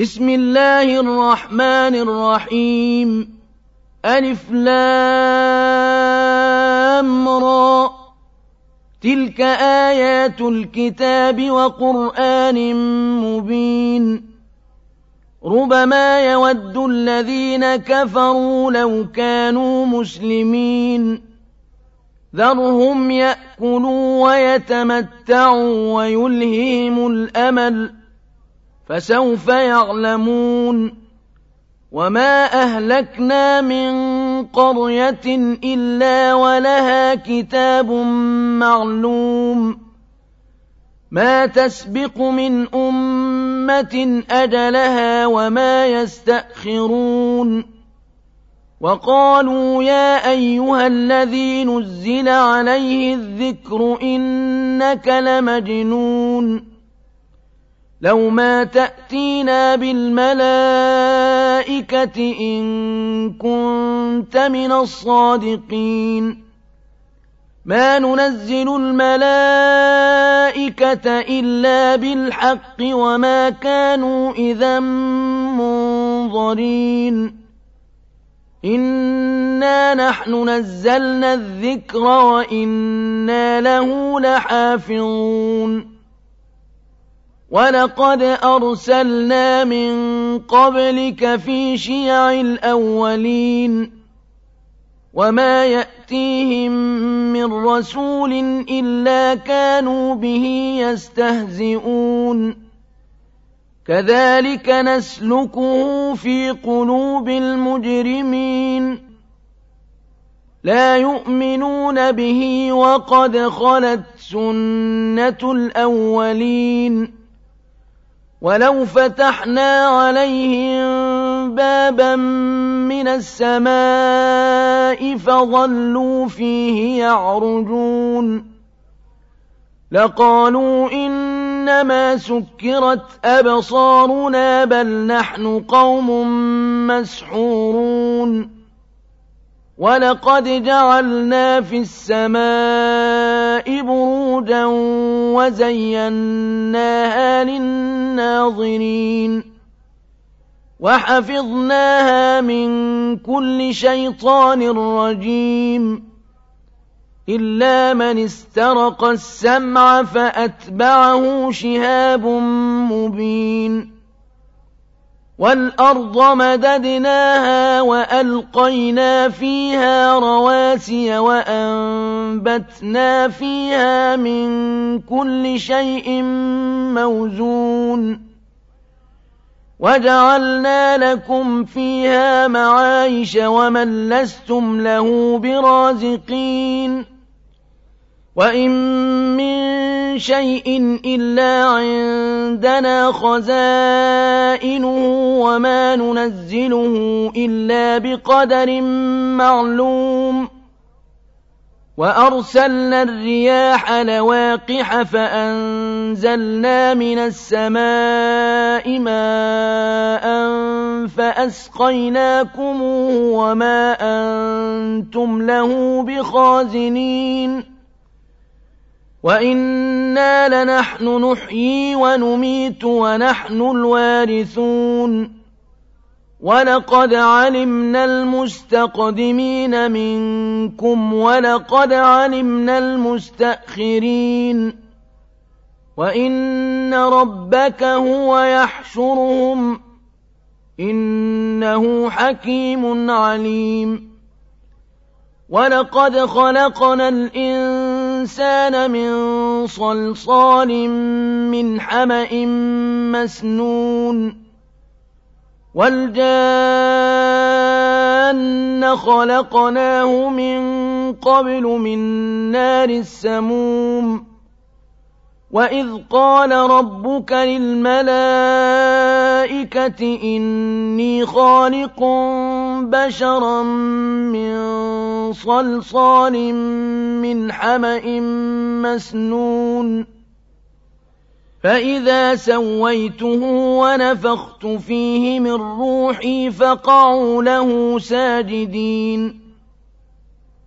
بسم الله الرحمن الرحيم. ألف لام را. تلك آيات الكتاب وقرآن مبين. ربما يود الذين كفروا لو كانوا مسلمين. ذرهم يأكلوا ويتمتعوا ويلههم الأمل. فسوف يعلمون وما أهلكنا من قرية إلا ولها كتاب معلوم ما تسبق من أمة أجلها وما يستأخرون وقالوا يا أيها الذي نزل عليه الذكر إنك لمجنون لو ما تأتينا بالملائكة إن كنت من الصادقين. ما ننزل الملائكة إلا بالحق وما كانوا إذا منظرين. إنا نحن نزلنا الذكر وإنا له لحافظون. وَلَقَدْ أَرْسَلْنَا مِن قَبْلِكَ فِي شِيَعِ الْأَوَّلِينَ وَمَا يَأْتِيهِم مِّن رَّسُولٍ إِلَّا كَانُوا بِهِ يَسْتَهْزِئُونَ كَذَلِكَ نَسْلُكُهُ فِي قُلُوبِ الْمُجْرِمِينَ لا يؤمنون به وقد خلت سنة الأولين ولو فتحنا عليهم بابا من السماء فظلوا فيه يعرجون لقالوا إنما سكرت أبصارنا بل نحن قوم مسحورون وَلَقَدْ جَعَلْنَا فِي السَّمَاءِ بُرُوجًا وَزَيَّنَّاهَا لِلنَّاظِرِينَ وَحَفِظْنَاهَا مِن كُلِّ شَيْطَانٍ رَّجِيمٍ إِلَّا مَنِ اسْتَرَقَ السَّمْعَ فَأَتْبَعَهُ شِهَابٌ مُّبِينٌ وَالْأَرْضَ مَدَدْنَاهَا وَأَلْقَيْنَا فِيهَا رَوَاسِيَ وَأَنبَتْنَا فِيهَا مِن كُلِّ شَيْءٍ مَّوْزُونٍ وَجَعَلْنَا لَكُمْ فِيهَا مَعَايِشَ وَمَن لَّسْتُمْ لَهُ بِرَازِقِينَ وَإِن مِّن شَيْءٍ إِلَّا عِندَنَا خَزَائِنُهُ وَمَا نُنَزِّلُهُ إِلَّا بِقَدَرٍ مَّعْلُومٍ. وَأَرْسَلْنَا الرِّيَاحَ لَوَاقِحَ فَأَنزَلْنَا مِنَ السَّمَاءِ مَاءً فَأَسْقَيْنَاكُمُوهُ وَمَا أَنتُمْ لَهُ بِخَازِنِينَ. وَإِنَّا لَنَحْنُ نُحْيِي وَنُمِيتُ وَنَحْنُ الْوَارِثُونَ وَلَقَدْ عَلِمْنَا الْمُسْتَقْدِمِينَ مِنكُمْ وَلَقَدْ عَلِمْنَا الْمُسْتَأْخِرِينَ وَإِنَّ رَبَّكَ هُوَ يَحْشُرُهُمْ إِنَّهُ حَكِيمٌ عَلِيمٌ وَلَقَدْ خَلَقْنَا الْإِنسَانَ مِن صَلْصَالٍ مِّنْ حَمَإٍ مَّسْنُونٍ وَالْجَانَّ خَلَقْنَاهُ مِن قَبْلُ مِن نَّارِ السَّمُومِ وَإِذْ قَالَ رَبُّكَ لِلْمَلَائِكَةِ إِنِّي خَالِقٌ بَشَرًا مِّن صَلْصَالٍ مِّنْ حَمَإٍ مَّسْنُونٍ فَإِذَا سَوَّيْتُهُ وَنَفَخْتُ فِيهِ مِن رُّوحِي فَقَعُوا لَهُ سَاجِدِينَ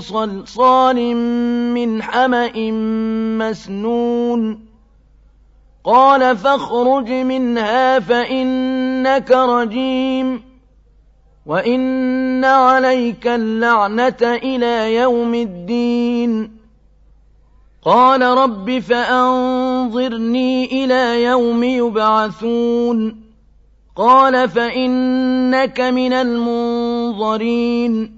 صلصال من حمأ مسنون. قال فاخرج منها فإنك رجيم. وإن عليك اللعنة إلى يوم الدين. قال رب فأنظرني إلى يوم يبعثون. قال فإنك من المنظرين.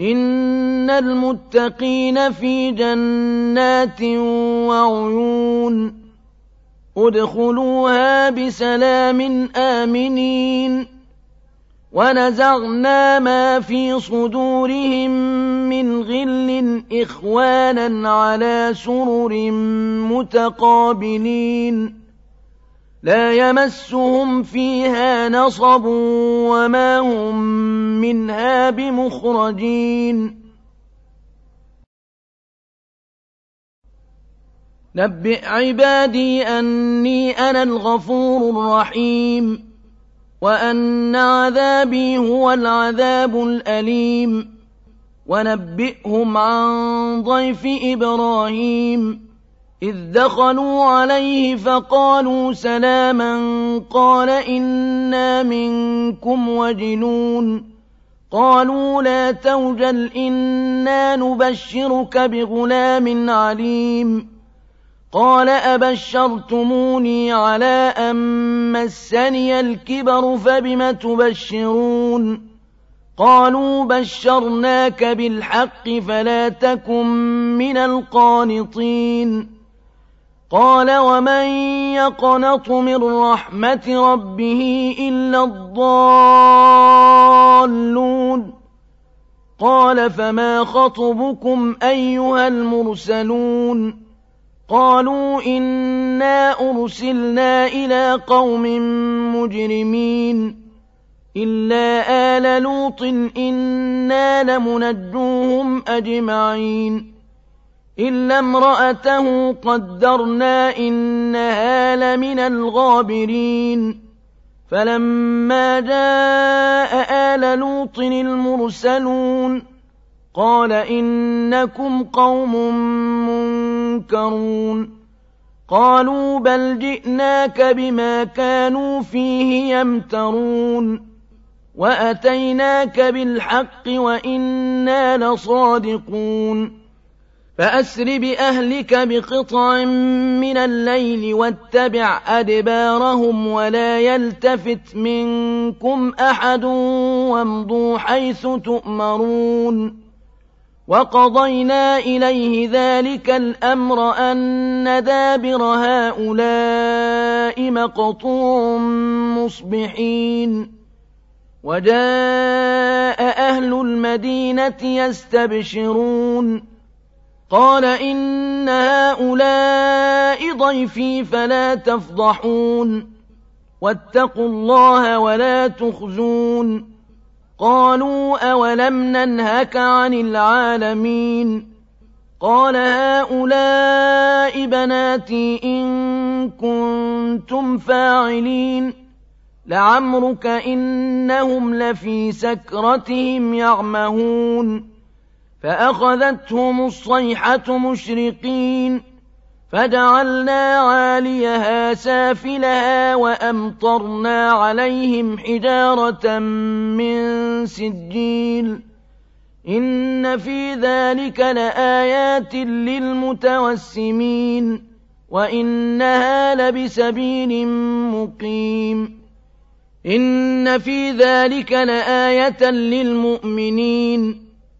إن المتقين في جنات وعيون ادخلوها بسلام آمنين ونزعنا ما في صدورهم من غل إخوانا على سرر متقابلين لا يمسهم فيها نصب وما هم منها بمخرجين. نبئ عبادي أني أنا الغفور الرحيم وأن عذابي هو العذاب الأليم. ونبئهم عن ضيف إبراهيم. إذ دخلوا عليه فقالوا سلاما قال إنا منكم وجنون قالوا لا توجل إنا نبشرك بغلام عليم قال أبشرتموني على أن مسني الكبر فبم تبشرون قالوا بشرناك بالحق فلا تكن من القانطين قال ومن يقنط من رحمة ربه إلا الضالون قال فما خطبكم أيها المرسلون قالوا إنا أرسلنا إلى قوم مجرمين إلا آل لوط إنا لمنجوهم أجمعين إلا امرأته قدرنا إنها لمن الغابرين فلما جاء آل لوط المرسلون قال إنكم قوم منكرون قالوا بل جئناك بما كانوا فيه يمترون وأتيناك بالحق وإنا لصادقون فأسر بأهلك بقطع من الليل واتبع أدبارهم ولا يلتفت منكم أحد وامضوا حيث تؤمرون وقضينا إليه ذلك الأمر أن دابر هؤلاء مقطوع مصبحين وجاء أهل المدينة يستبشرون قال إن هؤلاء ضيفي فلا تفضحون. واتقوا الله ولا تخزون. قالوا أولم ننهك عن العالمين؟ قال هؤلاء بناتي إن كنتم فاعلين. لعمرك إنهم لفي سكرتهم يعمهون. فأخذتهم الصيحة مشرقين فجعلنا عاليها سافلها وأمطرنا عليهم حجارة من سجيل. إن في ذلك لآيات للمتوسمين وإنها لبسبيل مقيم. إن في ذلك لآية للمؤمنين.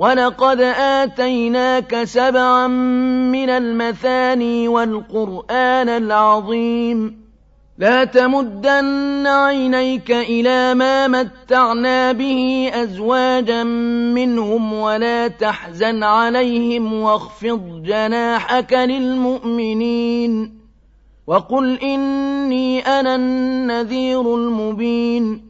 وَلَقَدْ آتَيْنَاكَ سَبْعًا مِّنَ الْمَثَانِي وَالْقُرْآنَ الْعَظِيمَ لا تمدن عينيك إلى ما متعنا به أزواجا منهم ولا تحزن عليهم واخفض جناحك للمؤمنين وقل إني أنا النذير المبين